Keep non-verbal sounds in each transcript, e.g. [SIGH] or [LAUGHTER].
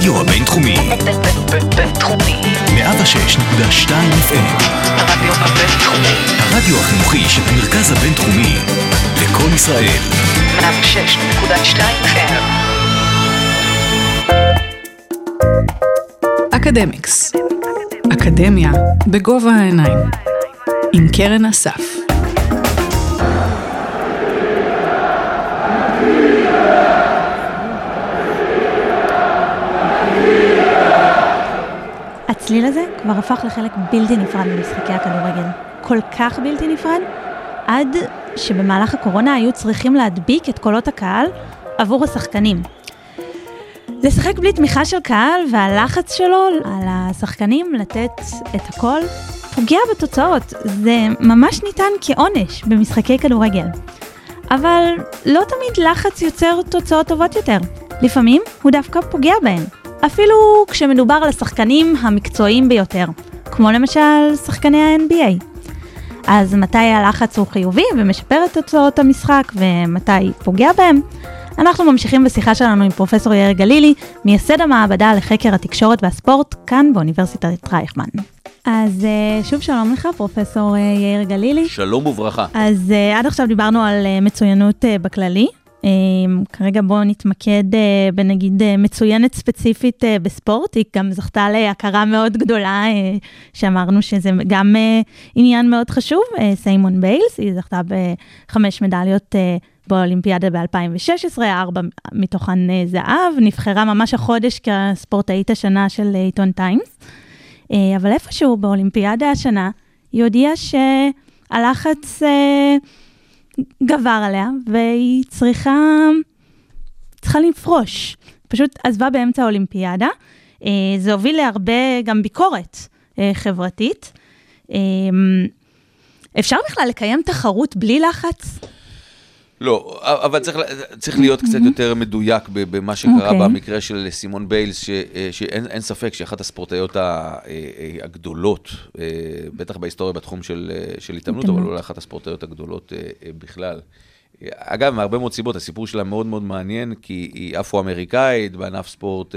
הרדיו הבינתחומי. בינתחומי. 106.2 FM. הרדיו הבינתחומי. הרדיו החינוכי של המרכז הבינתחומי. לקום ישראל. 106.2 FM. אקדמיקס. אקדמיה בגובה העיניים. עם קרן אסף. הצליל הזה כבר הפך לחלק בלתי נפרד ממשחקי הכדורגל. כל כך בלתי נפרד, עד שבמהלך הקורונה היו צריכים להדביק את קולות הקהל עבור השחקנים. לשחק בלי תמיכה של קהל והלחץ שלו על השחקנים לתת את הכל פוגע בתוצאות. זה ממש ניתן כעונש במשחקי כדורגל. אבל לא תמיד לחץ יוצר תוצאות טובות יותר. לפעמים הוא דווקא פוגע בהן. אפילו כשמדובר על השחקנים המקצועיים ביותר, כמו למשל שחקני ה-NBA. אז מתי הלחץ הוא חיובי ומשפר את תוצאות המשחק ומתי פוגע בהם? אנחנו ממשיכים בשיחה שלנו עם פרופסור יאיר גלילי, מייסד המעבדה לחקר התקשורת והספורט, כאן באוניברסיטת רייכמן. אז אה, שוב שלום לך, פרופסור אה, יאיר גלילי. שלום וברכה. אז uh, עד עכשיו דיברנו על מצוינות בכללי. אמ, כרגע בואו נתמקד אה, בנגיד אה, מצוינת ספציפית אה, בספורט, היא גם זכתה להכרה מאוד גדולה, שאמרנו שזה גם עניין מאוד חשוב, סיימון ביילס, היא זכתה בחמש מדליות באולימפיאדה ב-2016, ארבע מתוכן זהב, נבחרה ממש החודש כספורטאית השנה של עיתון טיימס, אבל איפשהו באולימפיאדה השנה, היא הודיעה שהלחץ... גבר עליה, והיא צריכה, צריכה לפרוש. פשוט עזבה באמצע האולימפיאדה. אה, זה הוביל להרבה גם ביקורת אה, חברתית. אה, אפשר בכלל לקיים תחרות בלי לחץ? לא, אבל צריך, צריך להיות קצת יותר מדויק במה שקרה okay. אוקיי. במקרה של סימון ביילס, ש, שאין אין ספק שאחת הספורטאיות הגדולות, בטח בהיסטוריה בתחום של, של התעמלות, אבל אולי אחת הספורטאיות הגדולות בכלל. אגב, מהרבה מאוד סיבות, הסיפור שלה מאוד מאוד מעניין, כי היא אפרו-אמריקאית בענף ספורט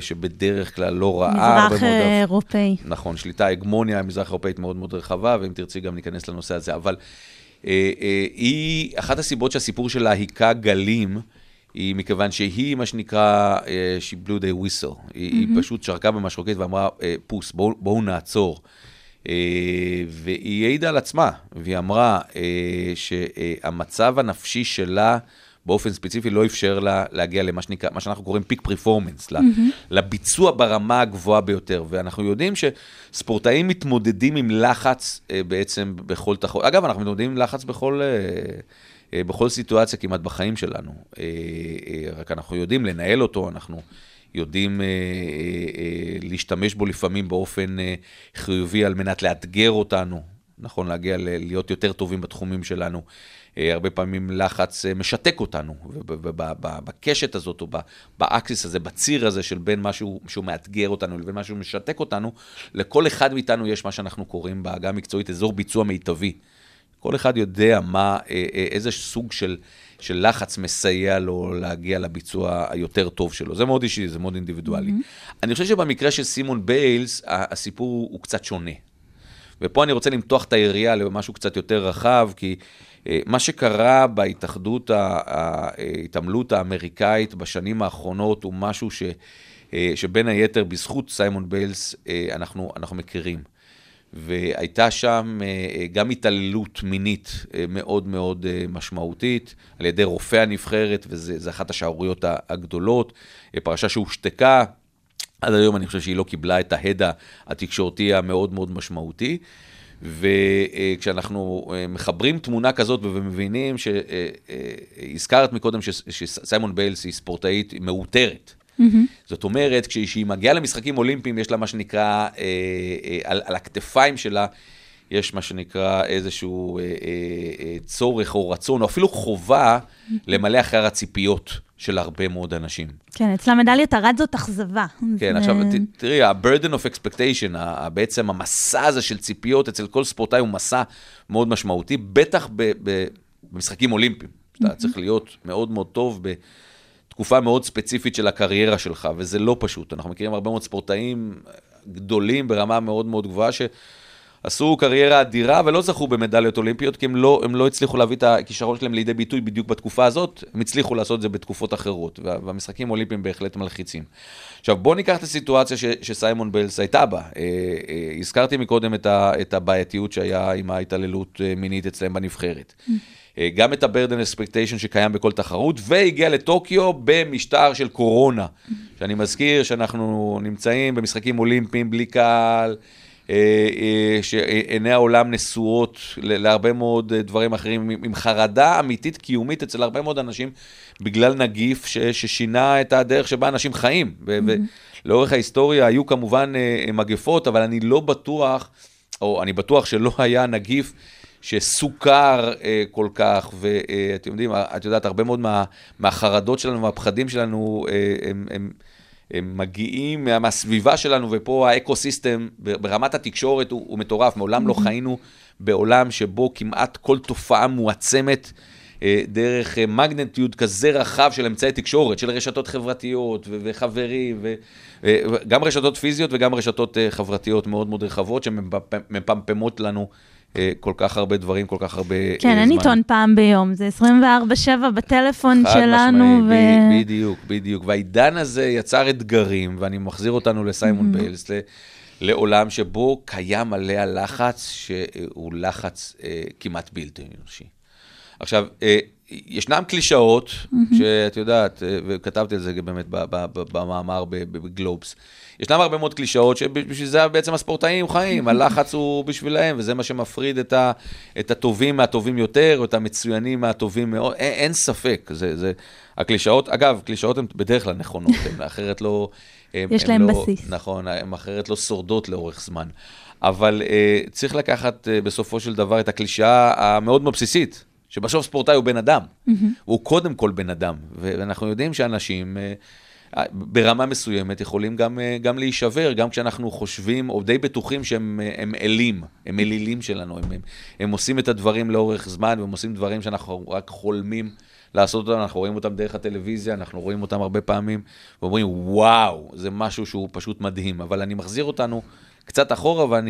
שבדרך כלל לא ראה. מזרח אירופאי. נכון, שליטה, הגמוניה מזרח אירופאית מאוד מאוד רחבה, ואם תרצי גם ניכנס לנושא הזה, אבל... אה, אה, היא, אחת הסיבות שהסיפור שלה היכה גלים, היא מכיוון שהיא, מה שנקרא, אה, she blew the whistle. Mm-hmm. היא פשוט שרקה במשרוקית ואמרה, פוס, בואו בוא נעצור. והיא העידה על עצמה, והיא אמרה שהמצב הנפשי שלה, באופן ספציפי לא אפשר לה להגיע למה שנקרא, מה שאנחנו קוראים פיק פרפורמנס, mm-hmm. לביצוע ברמה הגבוהה ביותר. ואנחנו יודעים שספורטאים מתמודדים עם לחץ אה, בעצם בכל תחרות. אגב, אנחנו מתמודדים עם לחץ בכל... אה, אה, בכל סיטואציה כמעט בחיים שלנו, אה, אה, רק אנחנו יודעים לנהל אותו, אנחנו יודעים אה, אה, אה, להשתמש בו לפעמים באופן אה, חיובי על מנת לאתגר אותנו, נכון, להגיע ל- להיות יותר טובים בתחומים שלנו. אה, הרבה פעמים לחץ אה, משתק אותנו, ובקשת הזאת, או באקסיס הזה, בציר הזה של בין משהו שהוא מאתגר אותנו לבין משהו שמשתק אותנו, לכל אחד מאיתנו יש מה שאנחנו קוראים בעגה המקצועית אזור ביצוע מיטבי. כל אחד יודע מה, אה, איזה סוג של, של לחץ מסייע לו להגיע לביצוע היותר טוב שלו. זה מאוד אישי, זה מאוד אינדיבידואלי. Mm-hmm. אני חושב שבמקרה של סימון ביילס, הסיפור הוא קצת שונה. ופה אני רוצה למתוח את היריעה למשהו קצת יותר רחב, כי מה שקרה בהתאחדות ההתעמלות האמריקאית בשנים האחרונות הוא משהו ש, אה, שבין היתר בזכות סיימון ביילס אה, אנחנו, אנחנו מכירים. והייתה שם גם התעללות מינית מאוד מאוד משמעותית על ידי רופא הנבחרת, וזו אחת השערוריות הגדולות, פרשה שהושתקה. עד היום אני חושב שהיא לא קיבלה את ההד התקשורתי המאוד מאוד משמעותי. וכשאנחנו אה, מחברים תמונה כזאת ומבינים שהזכרת מקודם שסיימון ביילס היא ספורטאית מאותרת. Mm-hmm. זאת אומרת, כשהיא מגיעה למשחקים אולימפיים, יש לה מה שנקרא, אה, אה, על, על הכתפיים שלה, יש מה שנקרא איזשהו אה, אה, אה, צורך או רצון, או אפילו חובה למלא אחר הציפיות של הרבה מאוד אנשים. כן, אצל המדליית ארד זאת אכזבה. כן, זה... עכשיו, ת, תראי, ה-burden of expectation, בעצם המסע הזה של ציפיות אצל כל ספורטאי הוא מסע מאוד משמעותי, בטח ב, ב, במשחקים אולימפיים. אתה צריך להיות מאוד מאוד טוב תקופה מאוד ספציפית של הקריירה שלך, וזה לא פשוט. אנחנו מכירים הרבה מאוד ספורטאים גדולים ברמה מאוד מאוד גבוהה, שעשו קריירה אדירה ולא זכו במדליות אולימפיות, כי הם לא, הם לא הצליחו להביא את הכישרון שלהם לידי ביטוי בדיוק בתקופה הזאת, הם הצליחו לעשות את זה בתקופות אחרות, וה- והמשחקים האולימפיים בהחלט מלחיצים. עכשיו, בואו ניקח את הסיטואציה ש, שסיימון ביילס הייתה בה. אה, אה, הזכרתי מקודם את, ה, את הבעייתיות שהיה עם ההתעללות אה, מינית אצלם בנבחרת. אה, גם את ה-burden expectation שקיים בכל תחרות, והגיע לטוקיו במשטר של קורונה. שאני מזכיר שאנחנו נמצאים במשחקים אולימפיים בלי קהל, שעיני העולם נשואות להרבה מאוד אה, דברים אחרים, עם, חרדה אמיתית קיומית אצל הרבה מאוד אנשים, בגלל נגיף ש, ששינה את הדרך שבה אנשים חיים. ו- ולאורך ההיסטוריה היו כמובן אה, מגפות, אבל אני לא בטוח, או אני בטוח שלא היה נגיף שסוכר אה, כל כך, ואתם יודעים, את יודעת, הרבה מאוד מה, מהחרדות שלנו, מהפחדים שלנו, אה, הם, הם, הם מגיעים מה, מהסביבה שלנו, ופה האקו-סיסטם ברמת התקשורת הוא, הוא מטורף. מעולם לא חיינו בעולם שבו כמעט כל תופעה מועצמת. אה, דרך אה, מגנטיוד כזה רחב של אמצעי תקשורת, של רשתות חברתיות וחברים, וגם רשתות פיזיות וגם רשתות אה, חברתיות מאוד מאוד רחבות, שמפמפמות לנו אה, כל כך הרבה דברים, כל כך הרבה אה, כן, אין זמן. עיתון פעם ביום, זה 24-7 בטלפון חד שלנו. משמעי, ו- בדיוק, בדיוק. והעידן הזה יצר אתגרים, ואני מחזיר אותנו לסיימון ביילס, ל- לעולם שבו קיים עליה לחץ שהוא לחץ אה, כמעט בלתי אנושי. עכשיו, אה, ישנם קלישאות, שאת יודעת, אה, וכתבתי על זה באמת במאמר בגלובס. ישנם הרבה מאוד קלישאות שבשביל זה בעצם הספורטאים חיים, הלחץ הוא בשבילהם, וזה מה שמפריד את, ה, את הטובים מהטובים יותר, או את המצוינים מהטובים מאוד, אין, אין ספק, זה, זה, הקלישאות, אגב, קלישאות הן בדרך כלל נכונות, הן אחרת לא... הם, יש הם להם לא, בסיס. נכון, הן אחרת לא שורדות לאורך זמן. אבל אה, צריך לקחת אה, בסופו של דבר את הקלישאה המאוד מאוד בסיסית, שבסוף ספורטאי הוא בן אדם. הוא קודם כל בן אדם. ואנחנו יודעים שאנשים אה, אה, ברמה מסוימת יכולים גם, אה, גם להישבר, גם כשאנחנו חושבים, או די בטוחים שהם הם אלים, הם אלילים שלנו, הם, הם, הם עושים את הדברים לאורך זמן, והם עושים דברים שאנחנו רק חולמים. לעשות אותם, אנחנו רואים אותם דרך הטלוויזיה, אנחנו רואים אותם הרבה פעמים, ואומרים, וואו, זה משהו שהוא פשוט מדהים. אבל אני מחזיר אותנו קצת אחורה,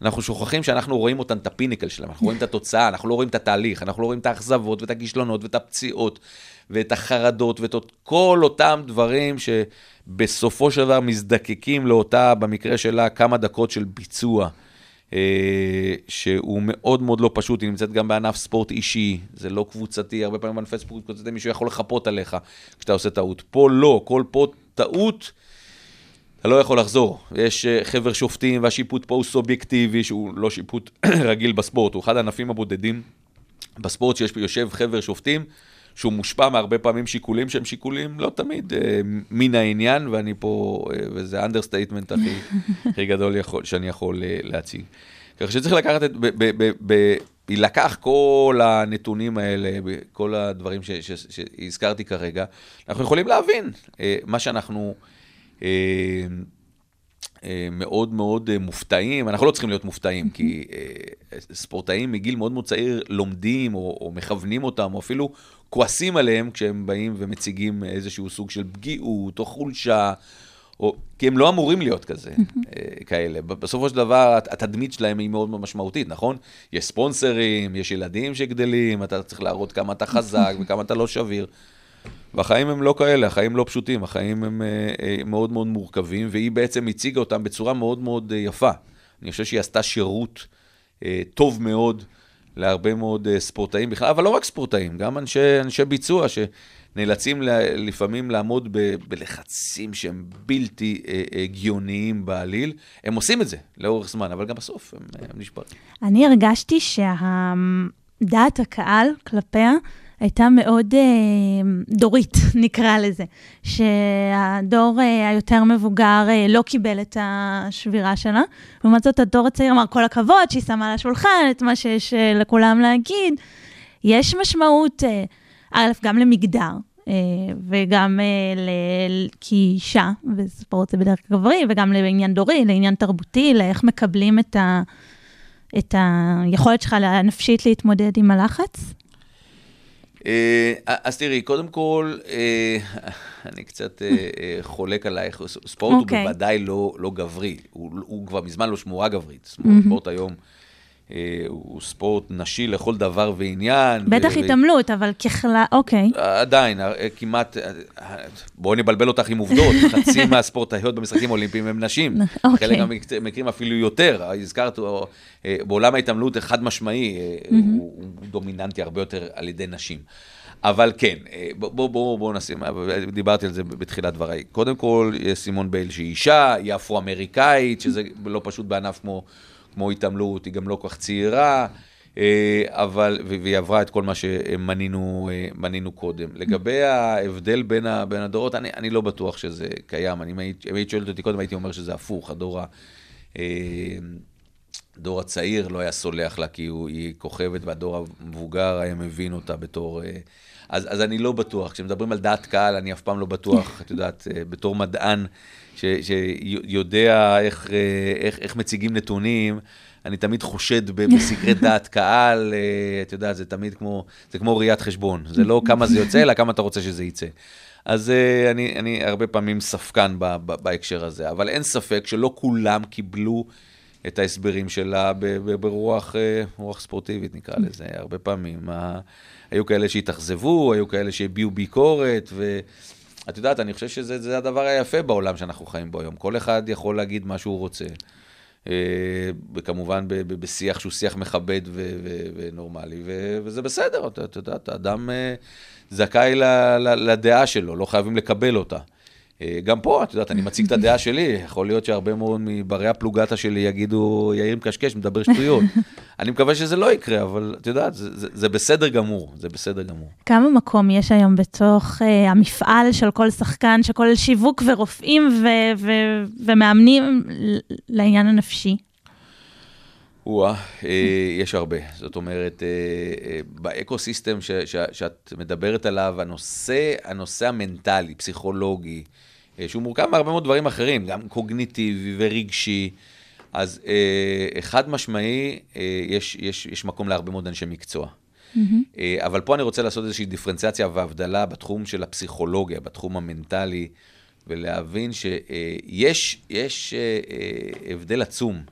ואנחנו שוכחים שאנחנו רואים אותם, את הפיניקל שלהם, אנחנו רואים את התוצאה, אנחנו לא רואים את התהליך, אנחנו לא רואים את האכזבות ואת הכישלונות ואת הפציעות ואת החרדות ואת כל אותם דברים שבסופו של דבר מזדקקים לאותה, במקרה שלה, כמה דקות של ביצוע. אה, שהוא מאוד מאוד לא פשוט, היא נמצאת גם בענף ספורט אישי, זה לא קבוצתי, הרבה פעמים בענפי ספורט קבוצתי מישהו יכול לחפות עליך כשאתה עושה טעות. פה לא, כל פה טעות, אתה לא יכול לחזור. יש אה, חבר שופטים והשיפוט פה הוא סובייקטיבי, שהוא לא שיפוט [COUGHS] רגיל בספורט, הוא אחד הענפים הבודדים בספורט שיש יושב חבר שופטים, שהוא מושפע מהרבה פעמים שיקולים שהם שיקולים לא תמיד אה, מן העניין, ואני פה, אה, וזה ה understatement הכי, [LAUGHS] הכי גדול יכול, שאני יכול אה, להציג. כך שצריך לקחת את, ב, ב, ב, ב, יילקח כל הנתונים האלה, כל הדברים ש, ש, שהזכרתי כרגע, אנחנו יכולים להבין אה, מה שאנחנו... אה, אה, מאוד מאוד אה, מופתעים, אנחנו לא צריכים להיות מופתעים, כי ספורטאים מגיל מאוד מאוד צעיר לומדים או, או מכוונים אותם, או אפילו כועסים עליהם כשהם באים ומציגים איזשהו סוג של פגיעות או חולשה, או, כי הם לא אמורים להיות כזה, כאלה. בסופו של דבר, הת- התדמית שלהם היא מאוד משמעותית, נכון? יש ספונסרים, יש ילדים שגדלים, אתה צריך להראות כמה אתה חזק וכמה אתה לא שביר. והחיים הם לא כאלה, החיים לא פשוטים, החיים הם אה, אה, מאוד מאוד מורכבים, והיא בעצם הציגה אותם בצורה מאוד מאוד אה, יפה. אני חושב שהיא עשתה שירות טוב מאוד להרבה מאוד ספורטאים בכלל, אבל לא רק ספורטאים, גם אנשי, אנשי ביצוע שנאלצים לפעמים לעמוד בלחצים שהם בלתי הגיוניים בעליל. הם עושים את זה לאורך זמן, אבל גם בסוף הם, הם נשברים. אני הרגשתי שהדעת הקהל כלפיה הייתה מאוד אה, דורית, [LAUGHS] נקרא לזה. שהדור אה, היותר מבוגר אה, לא קיבל את השבירה שלה. לעומת זאת, הדור הצעיר אמר, כל הכבוד שהיא שמה על השולחן את מה שיש אה, לכולם להגיד. יש משמעות, אה, גם למגדר. אה, וגם אה, ל- כאישה, וספורט זה בדרך כלל גברי, וגם לעניין דורי, לעניין תרבותי, לאיך מקבלים את, ה, את היכולת שלך הנפשית להתמודד עם הלחץ? אה, אז תראי, קודם כל, אה, אני קצת אה, חולק עלייך, ספורט הוא אוקיי. בוודאי לא, לא גברי, הוא, הוא כבר מזמן לא שמורה גברית. ספורט. ספורט היום הוא ספורט נשי לכל דבר ועניין. בטח ו- התעמלות, אבל ככלל, אוקיי. עדיין, אה, כמעט, אה, בואי נבלבל אותך עם עובדות, [LAUGHS] חצי מהספורטאיות במשחקים האולימפיים הם נשים. [LAUGHS] אוקיי. חלק מהמקרים אפילו יותר. הזכרת, אה, בעולם ההתעמלות חד משמעי, אה, הוא הוא דומיננטי הרבה יותר על ידי נשים. אבל כן, אה, בוא, בוא, נשים, אה, דיברתי על זה בתחילת דבריי. קודם כל, יש סימון בייל שהיא אישה, היא אפרו-אמריקאית, שזה לא פשוט בענף כמו, כמו התעמלות, היא גם לא כל כך צעירה, אה, אבל, והיא עברה את כל מה שמנינו אה, קודם. לגבי ההבדל בין, הדורות, אני, אני לא בטוח שזה קיים. אני, אם היית היית שואלת אותי קודם, הייתי אומר שזה הפוך, הדור ה... אה, הדור הצעיר לא היה סולח לה כי הוא, היא כוכבת, והדור המבוגר היה מבין אותה בתור... אז, אז אני לא בטוח. כשמדברים על דעת קהל, אני אף פעם לא בטוח, [LAUGHS] את יודעת, אה, בתור מדען ש, שיודע איך, אה, איך, איך מציגים נתונים, אני תמיד חושד בסקרי [LAUGHS] דעת קהל, אה, את יודעת, זה תמיד כמו, זה כמו ראיית חשבון. זה לא כמה זה יוצא, אלא כמה אתה רוצה שזה יצא. אז אני, אני הרבה פעמים ספקן ב, ב, בהקשר הזה, אבל אין ספק שלא כולם קיבלו את ההסברים שלה ברוח אה, רוח ספורטיבית, נקרא לזה. הרבה פעמים ה- היו כאלה שהתאכזבו, היו כאלה שהביעו ביקורת, ואת יודעת, אני חושב שזה זה הדבר היפה בעולם שאנחנו חיים בו היום. כל אחד יכול להגיד מה שהוא רוצה. אה, וכמובן בשיח שהוא שיח מכבד ונורמלי, וזה בסדר, אתה יודע, האדם אה, זכאי לדעה שלו, לא חייבים לקבל אותה. אה, גם פה, את יודעת, אני מציג את הדעה שלי, יכול להיות שהרבה מאוד מברי הפלוגתא שלי יגידו, יאיר מקשקש, מדבר שטויות. [LAUGHS] אני מקווה שזה לא יקרה, אבל את יודעת, זה, זה, זה בסדר גמור, זה בסדר גמור. כמה מקום יש היום בתוך אה, המפעל של כל שחקן, שכולל שיווק ורופאים ו- ו- ומאמנים לעניין הנפשי? או-אה, אה, יש הרבה. זאת אומרת, אה, אה, ב ecosystem ש, ש, שאת מדברת עליו, הנושא, הנושא המנטלי, פסיכולוגי, שהוא מורכב מהרבה מאוד דברים אחרים, גם קוגניטיבי ורגשי, אז אה, חד משמעי, אה, יש, יש, יש מקום להרבה מאוד אנשי מקצוע. אה, אבל פה אני רוצה לעשות איזושהי דיפרנציאציה והבדלה בתחום של הפסיכולוגיה, בתחום המנטלי, ולהבין שיש יש, אה, הבדל עצום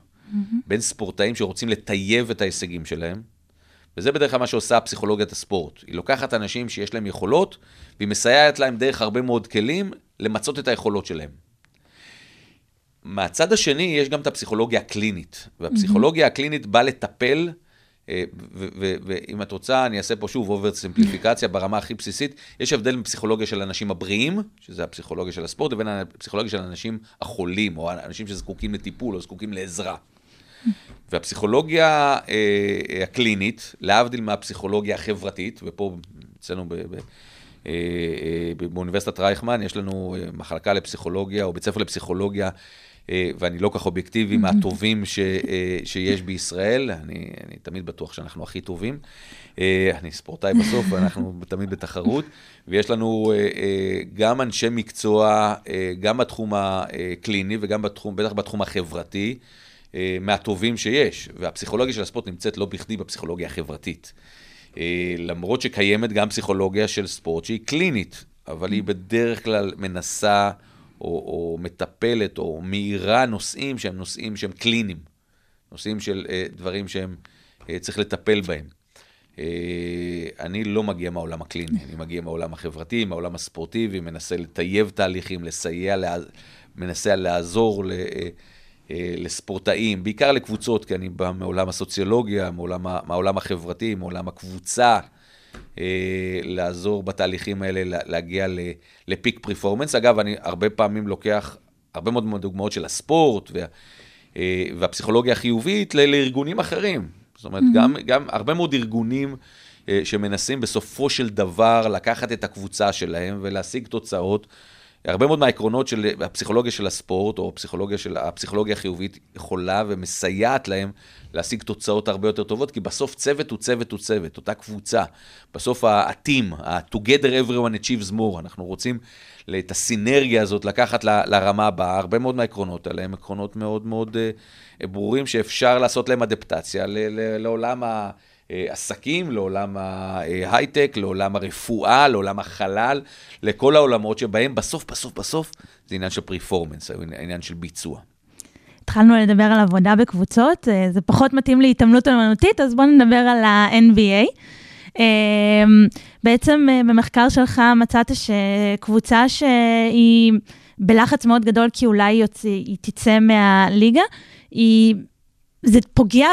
בין ספורטאים שרוצים לטייב את ההישגים שלהם, וזה בדרך כלל מה שעושה פסיכולוגיית הספורט. היא לוקחת אנשים שיש להם יכולות, והיא מסייעת להם דרך הרבה מאוד כלים למצות את היכולות שלהם. מהצד השני, יש גם את הפסיכולוגיה הקלינית, והפסיכולוגיה הקלינית באה לטפל, אה, ו- ו- ואם את רוצה, אני אעשה פה שוב over סימפליפיקציה ברמה הכי בסיסית, יש הבדל בין פסיכולוגיה של האנשים הבריאים, שזה הפסיכולוגיה של הספורט, לבין הפסיכולוגיה של האנשים החולים, או האנשים שזקוקים לטיפול או זקוקים לעזרה. והפסיכולוגיה אה, הקלינית, להבדיל מהפסיכולוגיה החברתית, ופה אצלנו ב, ב, אה, אה, באוניברסיטת רייכמן, יש לנו אה, מחלקה לפסיכולוגיה, או בית ספר לפסיכולוגיה, אה, ואני לא כך אובייקטיבי, מהטובים ש, אה, שיש בישראל, אני, אני תמיד בטוח שאנחנו הכי טובים. אה, אני ספורטאי בסוף, [LAUGHS] ואנחנו תמיד בתחרות, ויש לנו אה, אה, גם אנשי מקצוע, אה, גם בתחום הקליני וגם בתחום, בטח בתחום החברתי. אה, מהטובים שיש, והפסיכולוגיה של הספורט נמצאת לא בכדי בפסיכולוגיה החברתית. אה, למרות שקיימת גם פסיכולוגיה של ספורט שהיא קלינית, אבל היא בדרך כלל מנסה או, או מטפלת או מאירה נושאים שהם נושאים שהם קליניים, נושאים של אה, דברים שהם צריך לטפל בהם. אני לא מגיע מהעולם הקליני, אני מגיע מהעולם החברתי, מהעולם הספורטיבי, מנסה לטייב תהליכים, לסייע, לה- מנסה לעזור ל... לספורטאים, בעיקר לקבוצות, כי אני בא מעולם הסוציולוגיה, מעולם, מהעולם החברתי, מעולם הקבוצה, אה, לעזור בתהליכים האלה, לה- להגיע לפיק פרפורמנס. אגב, אני הרבה פעמים לוקח הרבה מאוד מהדוגמאות של הספורט וה, אה, והפסיכולוגיה החיובית לארגונים אחרים. זאת אומרת, mm-hmm. גם, גם הרבה מאוד ארגונים אה, שמנסים בסופו של דבר לקחת את הקבוצה שלהם ולהשיג תוצאות. הרבה מאוד מהעקרונות של הפסיכולוגיה של הספורט, או הפסיכולוגיה, של, הפסיכולוגיה החיובית, יכולה ומסייעת להם להשיג תוצאות הרבה יותר טובות, כי בסוף צוות הוא צוות הוא צוות, אותה קבוצה. בסוף ה-team, ה-together everyone achieves more, אנחנו רוצים את הסינרגיה הזאת לקחת לרמה הבאה. הרבה מאוד מהעקרונות האלה הם עקרונות מאוד מאוד uh, ברורים, שאפשר לעשות להם אדפטציה לעולם ה... העסקים, לעולם ההייטק, לעולם הרפואה, לעולם החלל, לכל העולמות שבהם בסוף, בסוף, בסוף, זה עניין של פרפורמנס, עניין של ביצוע. התחלנו לדבר על עבודה בקבוצות, אה, זה פחות מתאים להתעמלות אמנותית, אז בואו נדבר על ה-NBA. אמ, בעצם אה, במחקר שלך מצאת שקבוצה שהיא בלחץ מאוד גדול כי אולי היא תצא מהליגה, היא... זה פוגע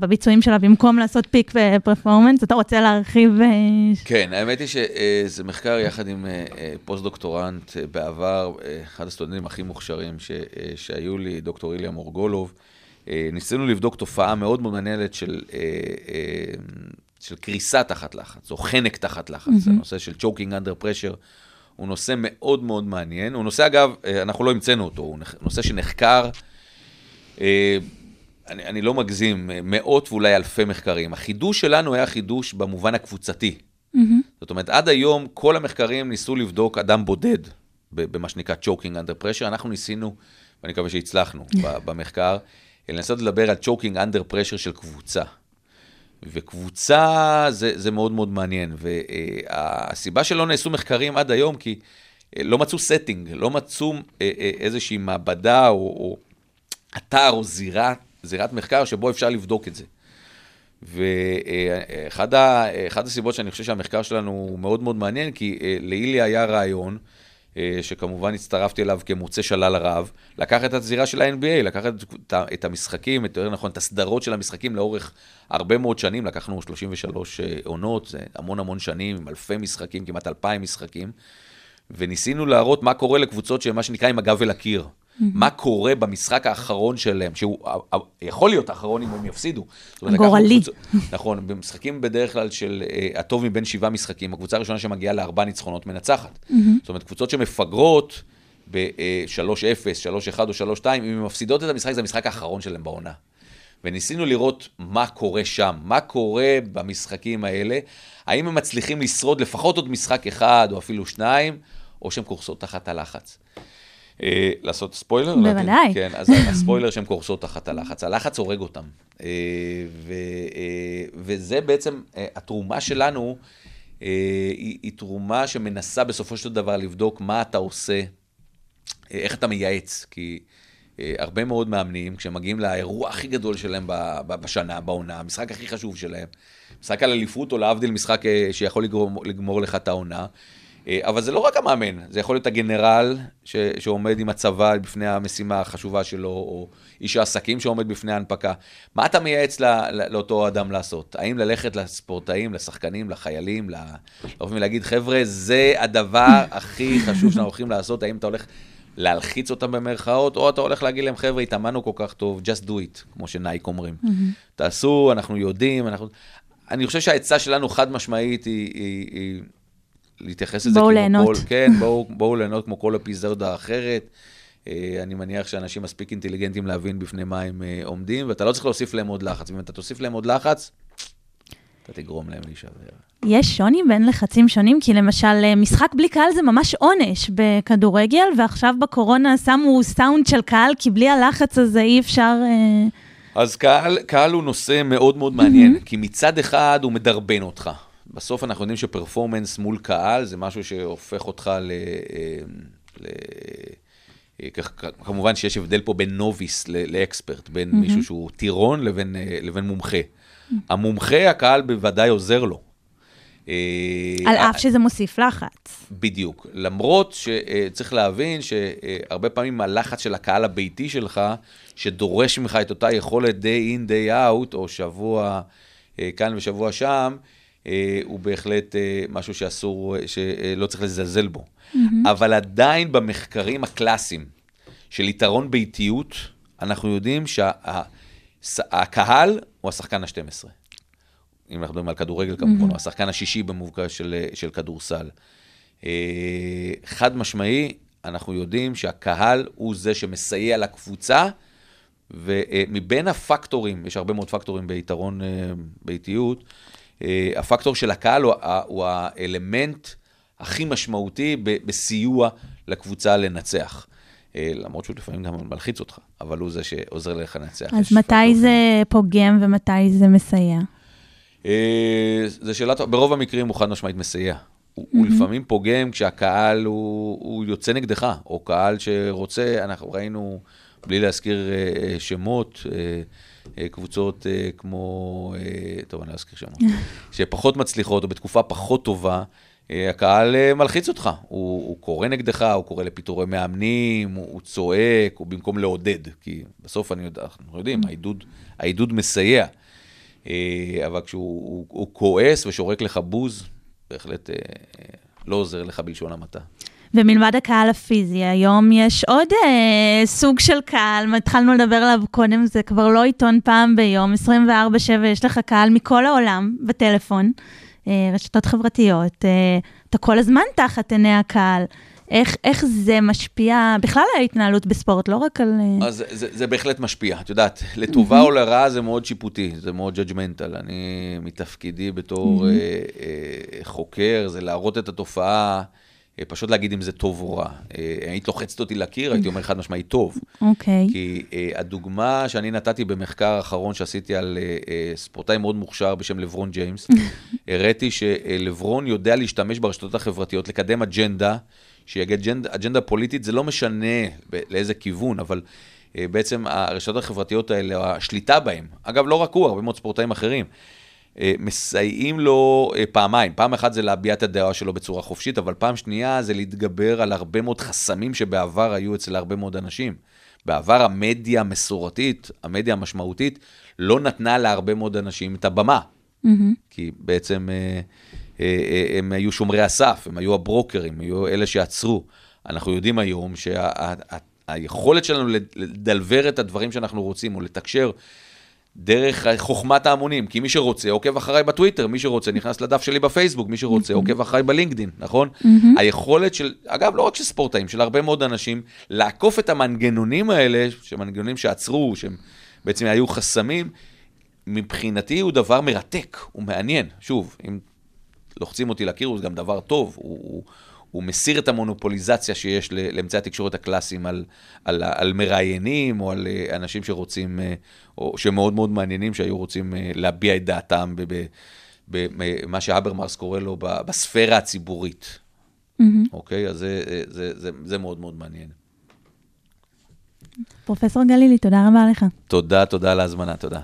בביצועים שלה במקום לעשות פיק ופרפורמנס. אתה רוצה להרחיב? אה, כן, האמת היא שזה מחקר יחד עם פוסט-דוקטורנט בעבר, אחד הסטודנטים הכי מוכשרים ש, שהיו לי, דוקטור איליה מורגולב. ניסינו לבדוק תופעה מאוד מאוד מעניינת של של קריסה תחת לחץ, או חנק תחת לחץ. Mm-hmm. הנושא של choking under pressure הוא נושא מאוד מאוד מעניין. הוא נושא, אגב, אה, אנחנו לא המצאנו אותו, הוא נושא שנחקר, אה, אני, אני לא מגזים, מאות ואולי אלפי מחקרים. החידוש שלנו היה חידוש במובן הקבוצתי. Mm-hmm. זאת אומרת, עד היום כל המחקרים ניסו לבדוק אדם בודד, במה שנקרא choking under pressure. אנחנו ניסינו, ואני מקווה שהצלחנו במחקר, לנסות לדבר על choking under pressure של קבוצה. וקבוצה זה, זה מאוד מאוד מעניין. והסיבה שלא נעשו מחקרים עד היום, כי אה, לא מצאו setting, לא מצאו אה, אה, איזושהי מעבדה או, או אתר או זירה, זירת מחקר שבו אפשר לבדוק את זה. ואחד הסיבות שאני חושב שהמחקר שלנו הוא מאוד מאוד מעניין, כי לאיליה היה רעיון, אה, שכמובן הצטרפתי אליו כמוצא שלל רב, לקח את הזירה של ה-NBA, לקח את המשחקים, יותר נכון, את הסדרות של המשחקים לאורך הרבה מאוד שנים, לקחנו 33 אה, עונות, זה המון המון שנים, עם אלפי משחקים, כמעט אלפיים משחקים, וניסינו להראות מה קורה לקבוצות שהן מה שנקרא עם הגב אל הקיר. מה קורה במשחק האחרון שלהם, שהוא יכול להיות האחרון אם הם יפסידו. גורלי. נכון, במשחקים בדרך כלל של אה, הטוב מבין שבעה משחקים, הקבוצה הראשונה שמגיעה לארבע ניצחונות מנצחת. זאת אומרת, קבוצות שמפגרות ב-3-0, 3-1 או 3-2, אם הן מפסידות את המשחק, זה המשחק האחרון שלהם בעונה. וניסינו לראות מה קורה שם, מה קורה במשחקים האלה, האם הם מצליחים לשרוד לפחות עוד משחק אחד או אפילו שניים, או שהן קורסות תחת הלחץ. אה, לעשות ספוילר? בוודאי. כן, אז הספוילר שהן קורסות תחת הלחץ. הלחץ הורג אותם. אה, אה, וזה בעצם, התרומה שלנו היא תרומה שמנסה בסופו של דבר לבדוק מה אתה עושה, איך אתה מייעץ. כי הרבה מאוד מאמנים, כשהם מגיעים לאירוע הכי גדול שלהם בשנה, בעונה, המשחק הכי חשוב שלהם, משחק על אליפות או להבדיל משחק שיכול לגמור, לגמור לך את העונה, אה, אבל זה לא רק המאמן, זה יכול להיות הגנרל ש, שעומד עם הצבא בפני המשימה החשובה שלו, או איש העסקים שעומד בפני ההנפקה. מה אתה מייעץ לא, לא, לאותו אדם לעשות? האם ללכת לספורטאים, לשחקנים, לחיילים, לבוא ולהגיד, חבר'ה, זה הדבר הכי חשוב שאנחנו הולכים לעשות, האם אתה הולך להלחיץ אותם במרכאות, או אתה הולך להגיד להם, חבר'ה, התאמנו כל כך טוב, just do it, כמו שנייק אומרים. Mm-hmm. תעשו, אנחנו יודעים, אנחנו... אני חושב שהעצה שלנו חד משמעית היא, היא, היא להתייחס לזה כמו ליהנות. כל, כן, בואו, בואו ליהנות כמו כל אפיזודה אחרת. אה, אני מניח שאנשים מספיק אינטליגנטים להבין בפני מה הם אה, עומדים, ואתה לא צריך להוסיף להם עוד לחץ. ואם אתה תוסיף להם עוד לחץ, אתה תגרום להם להישבר. יש שוני בין לחצים שונים? כי למשל, אה, משחק בלי קהל זה ממש עונש בכדורגל, ועכשיו בקורונה שמו סאונד של קהל, כי בלי הלחץ הזה אי אפשר... אז קהל, קהל הוא נושא מאוד מאוד מעניין, כי מצד אחד הוא מדרבן אותך. בסוף אנחנו יודעים שפרפורמנס מול קהל זה משהו שהופך אותך ל... אה, ל... אה, כמובן שיש הבדל פה בין נוביס לאקספרט, בין mm-hmm. מישהו שהוא טירון לבין, אה, לבין מומחה. Mm-hmm. המומחה, הקהל בוודאי עוזר לו. על אף שזה מוסיף לחץ. בדיוק. למרות שצריך להבין שהרבה פעמים הלחץ של הקהל הביתי שלך, שדורש ממך את אותה יכולת day in, day out, או שבוע כאן ושבוע שם, הוא בהחלט אה, משהו שאסור, אה, שלא צריך לזלזל בו. Mm-hmm. אבל עדיין במחקרים הקלאסיים של יתרון ביתיות, אנחנו יודעים שהקהל הוא השחקן ה-12. אם אנחנו מדברים על כדורגל כמובן, mm-hmm. הוא השחקן השישי במובקע של, של כדורסל. חד משמעי, אנחנו יודעים שהקהל הוא זה שמסייע לקבוצה, ומבין הפקטורים, יש הרבה מאוד פקטורים ביתרון ביתיות, אה, הפקטור של הקהל הוא, הוא האלמנט הכי משמעותי בסיוע לקבוצה לנצח. אה, למרות שהוא לפעמים גם מלחיץ אותך, אבל הוא זה שעוזר לך לנצח. אז מתי זה פוגם ומתי זה מסייע? אה, זו שאלה טובה, ברוב המקרים הוא חד משמעית מסייע. הוא, הוא לפעמים פוגם כשהקהל הוא, הוא יוצא נגדך, או קהל שרוצה, אנחנו ראינו, בלי להזכיר אה, אה, שמות, אה, אה, קבוצות אה, כמו, אה, טוב, אני לא אזכיר שמות, [LAUGHS] שפחות מצליחות, או בתקופה פחות טובה, אה, הקהל אה, מלחיץ אותך. הוא, הוא קורא נגדך, הוא קורא לפיטורי מאמנים, הוא, הוא צועק, הוא במקום לעודד, כי בסוף אני יודע, אנחנו יודעים, העידוד, העידוד מסייע. אה, אבל כשהוא הוא, הוא כועס ושורק לך בוז, בהחלט אה, אה, לא עוזר לך בלשון המעטה. ומלבד הקהל הפיזי, היום יש עוד אה, סוג של קהל, התחלנו לדבר עליו קודם, זה כבר לא עיתון פעם ביום, 24/7, יש לך קהל מכל העולם בטלפון, אה, רשתות חברתיות, אה, אתה כל הזמן תחת עיני הקהל. איך, איך זה משפיע בכלל על ההתנהלות בספורט, לא רק על... אה, אז זה, זה, בהחלט משפיע, את יודעת, לטובה או לרעה זה מאוד שיפוטי, זה מאוד judgmental. אני מתפקידי בתור אה, אה, חוקר, זה להראות את התופעה, פשוט להגיד אם זה טוב או רע. אה, היית לוחצת אותי לקיר, הייתי אומר חד משמעית טוב. אוקיי. כי אה, הדוגמה שאני נתתי במחקר האחרון שעשיתי על אה, אה, ספורטאי מאוד מוכשר בשם לברון ג'יימס, [LAUGHS] הראיתי שלברון יודע להשתמש ברשתות החברתיות, לקדם אג'נדה, שהיא אג'נדה, אג'נדה פוליטית, זה לא משנה לאיזה כיוון, אבל אה, בעצם הרשתות החברתיות האלה, השליטה בהן, אגב, לא רק הוא, הרבה מאוד ספורטאים אחרים, אה, מסייעים לו אה, פעמיים. פעם אחת זה להביע את הדעה שלו בצורה חופשית, אבל פעם שנייה זה להתגבר על הרבה מאוד חסמים שבעבר היו אצל הרבה מאוד אנשים. בעבר המדיה המסורתית, המדיה המשמעותית, לא נתנה להרבה מאוד אנשים את הבמה. כי בעצם אה, אה, אה, הם היו שומרי הסף, הם היו הברוקרים, הם היו אלה שעצרו. אנחנו יודעים היום שהיכולת שלנו לדלבר את הדברים שאנחנו רוצים, או לתקשר דרך חוכמת ההמונים, כי מי שרוצה עוקב אחריי בטוויטר, מי שרוצה נכנס לדף שלי בפייסבוק, מי שרוצה עוקב אחריי בלינקדין, נכון? היכולת של, אגב, לא רק של ספורטאים, של הרבה מאוד אנשים, לעקוף את המנגנונים האלה, שמנגנונים שעצרו, שהם בעצם היו חסמים, מבחינתי הוא דבר מרתק, הוא מעניין. שוב, אם לוחצים אותי לקיר, הוא גם דבר טוב, הוא, הוא, הוא מסיר את המונופוליזציה שיש לאמצעי התקשורת הקלאסיים על, על, על מראיינים או על אה, אנשים שרוצים, אה, או שמאוד מאוד מעניינים, שהיו רוצים אה, להביע את דעתם במה שהברמרס קורא לו בספירה הציבורית. אוקיי? אז זה, זה, זה, זה מאוד מאוד מעניין. פרופסור גלילי, תודה רבה לך. תודה, תודה על ההזמנה, תודה.